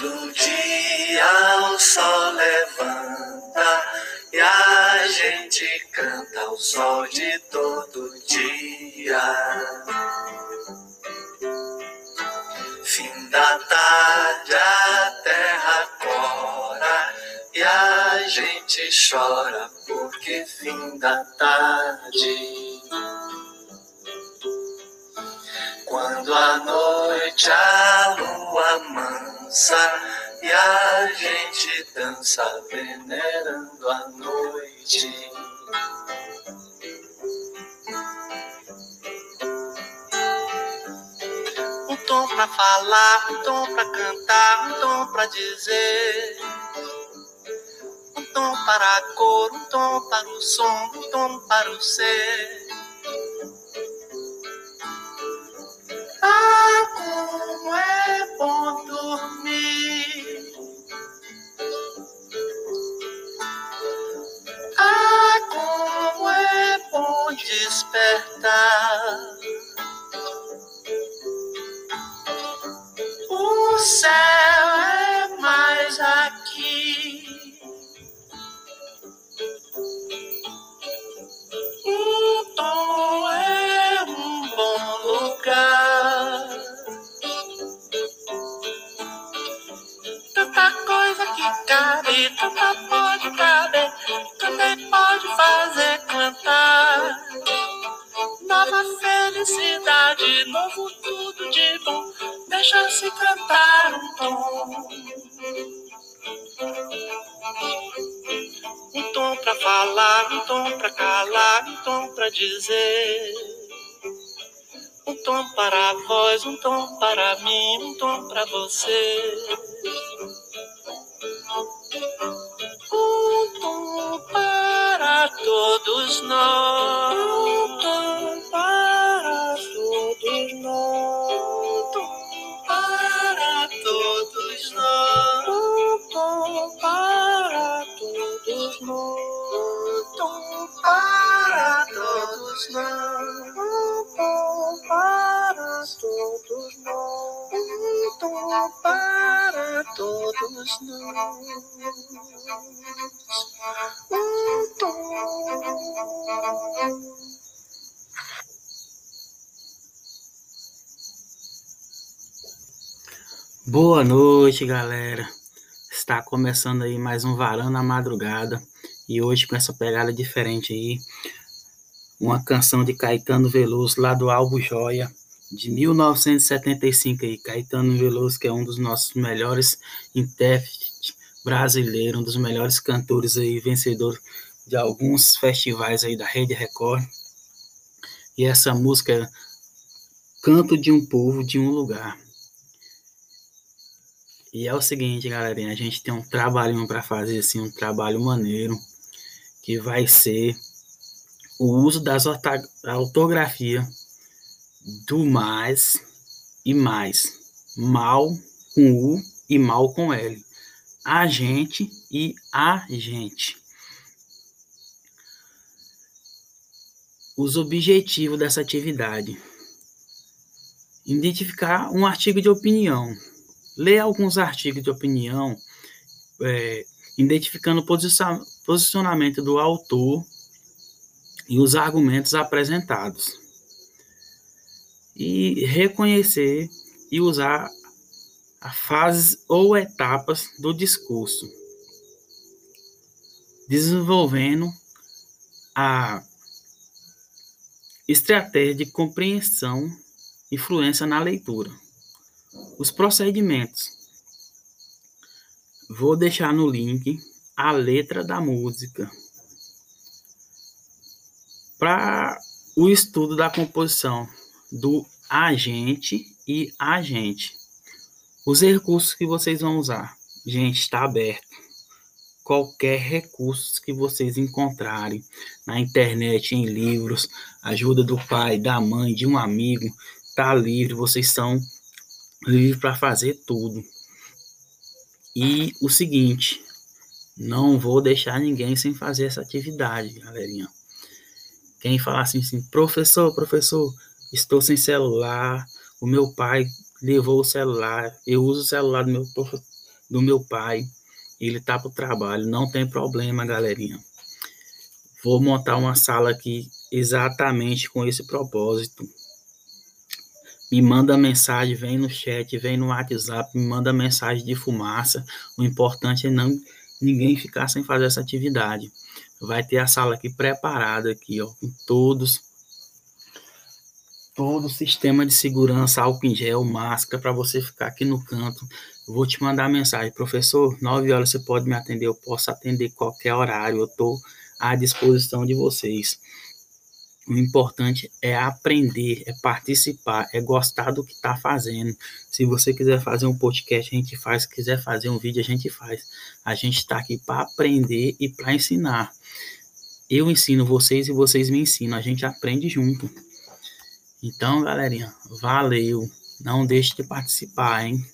Todo dia o sol levanta e a gente canta o sol de todo dia. Fim da tarde a terra cora e a gente chora porque fim da tarde. Quando a noite a lua manda mansa e a gente dança venerando a noite. Um tom pra falar, um tom pra cantar, um tom pra dizer. Um tom para a cor, um tom para o som, um tom para o ser. Ah, como é bom dormir. Despertar. O céu é mais aqui. Um tom é um bom lugar. Tanta coisa que cabe, felicidade, novo tudo de bom, deixa-se cantar um tom. Um tom pra falar, um tom pra calar, um tom pra dizer. Um tom para a voz, um tom para mim, um tom para você. Um tom para todos nós. Tom para todos nós. Tom para todos nós. Tom para todos nós. Tom. Boa noite, galera. Está começando aí mais um Varão na Madrugada e hoje com essa pegada diferente aí, uma canção de Caetano Veloso lá do álbum Joia de 1975 aí. Caetano Veloso que é um dos nossos melhores intérpretes brasileiros, um dos melhores cantores aí, vencedor de alguns festivais aí da Rede Record. E essa música é Canto de um Povo de um Lugar. E é o seguinte, galerinha, a gente tem um trabalhinho para fazer, assim, um trabalho maneiro, que vai ser o uso das ortografia do mais e mais. Mal com U e mal com L. Agente e agente. Os objetivos dessa atividade. Identificar um artigo de opinião ler alguns artigos de opinião, é, identificando o posicion- posicionamento do autor e os argumentos apresentados. E reconhecer e usar as fases ou etapas do discurso, desenvolvendo a estratégia de compreensão e fluência na leitura. Os procedimentos. Vou deixar no link a letra da música para o estudo da composição do agente e agente. Os recursos que vocês vão usar. Gente, está aberto. Qualquer recurso que vocês encontrarem na internet, em livros, ajuda do pai, da mãe, de um amigo, tá livre, vocês são livre para fazer tudo. E o seguinte, não vou deixar ninguém sem fazer essa atividade, galerinha. Quem falar assim, assim, professor, professor, estou sem celular, o meu pai levou o celular, eu uso o celular do meu, do meu pai, ele tá pro trabalho, não tem problema, galerinha. Vou montar uma sala aqui exatamente com esse propósito. Me manda mensagem, vem no chat, vem no WhatsApp, me manda mensagem de fumaça. O importante é não ninguém ficar sem fazer essa atividade. Vai ter a sala aqui preparada aqui, ó, com todos todo o sistema de segurança, álcool em gel, máscara para você ficar aqui no canto. vou te mandar mensagem, professor, 9 horas você pode me atender, eu posso atender qualquer horário, eu estou à disposição de vocês. O importante é aprender, é participar, é gostar do que está fazendo. Se você quiser fazer um podcast, a gente faz. Se quiser fazer um vídeo, a gente faz. A gente está aqui para aprender e para ensinar. Eu ensino vocês e vocês me ensinam. A gente aprende junto. Então, galerinha, valeu. Não deixe de participar, hein?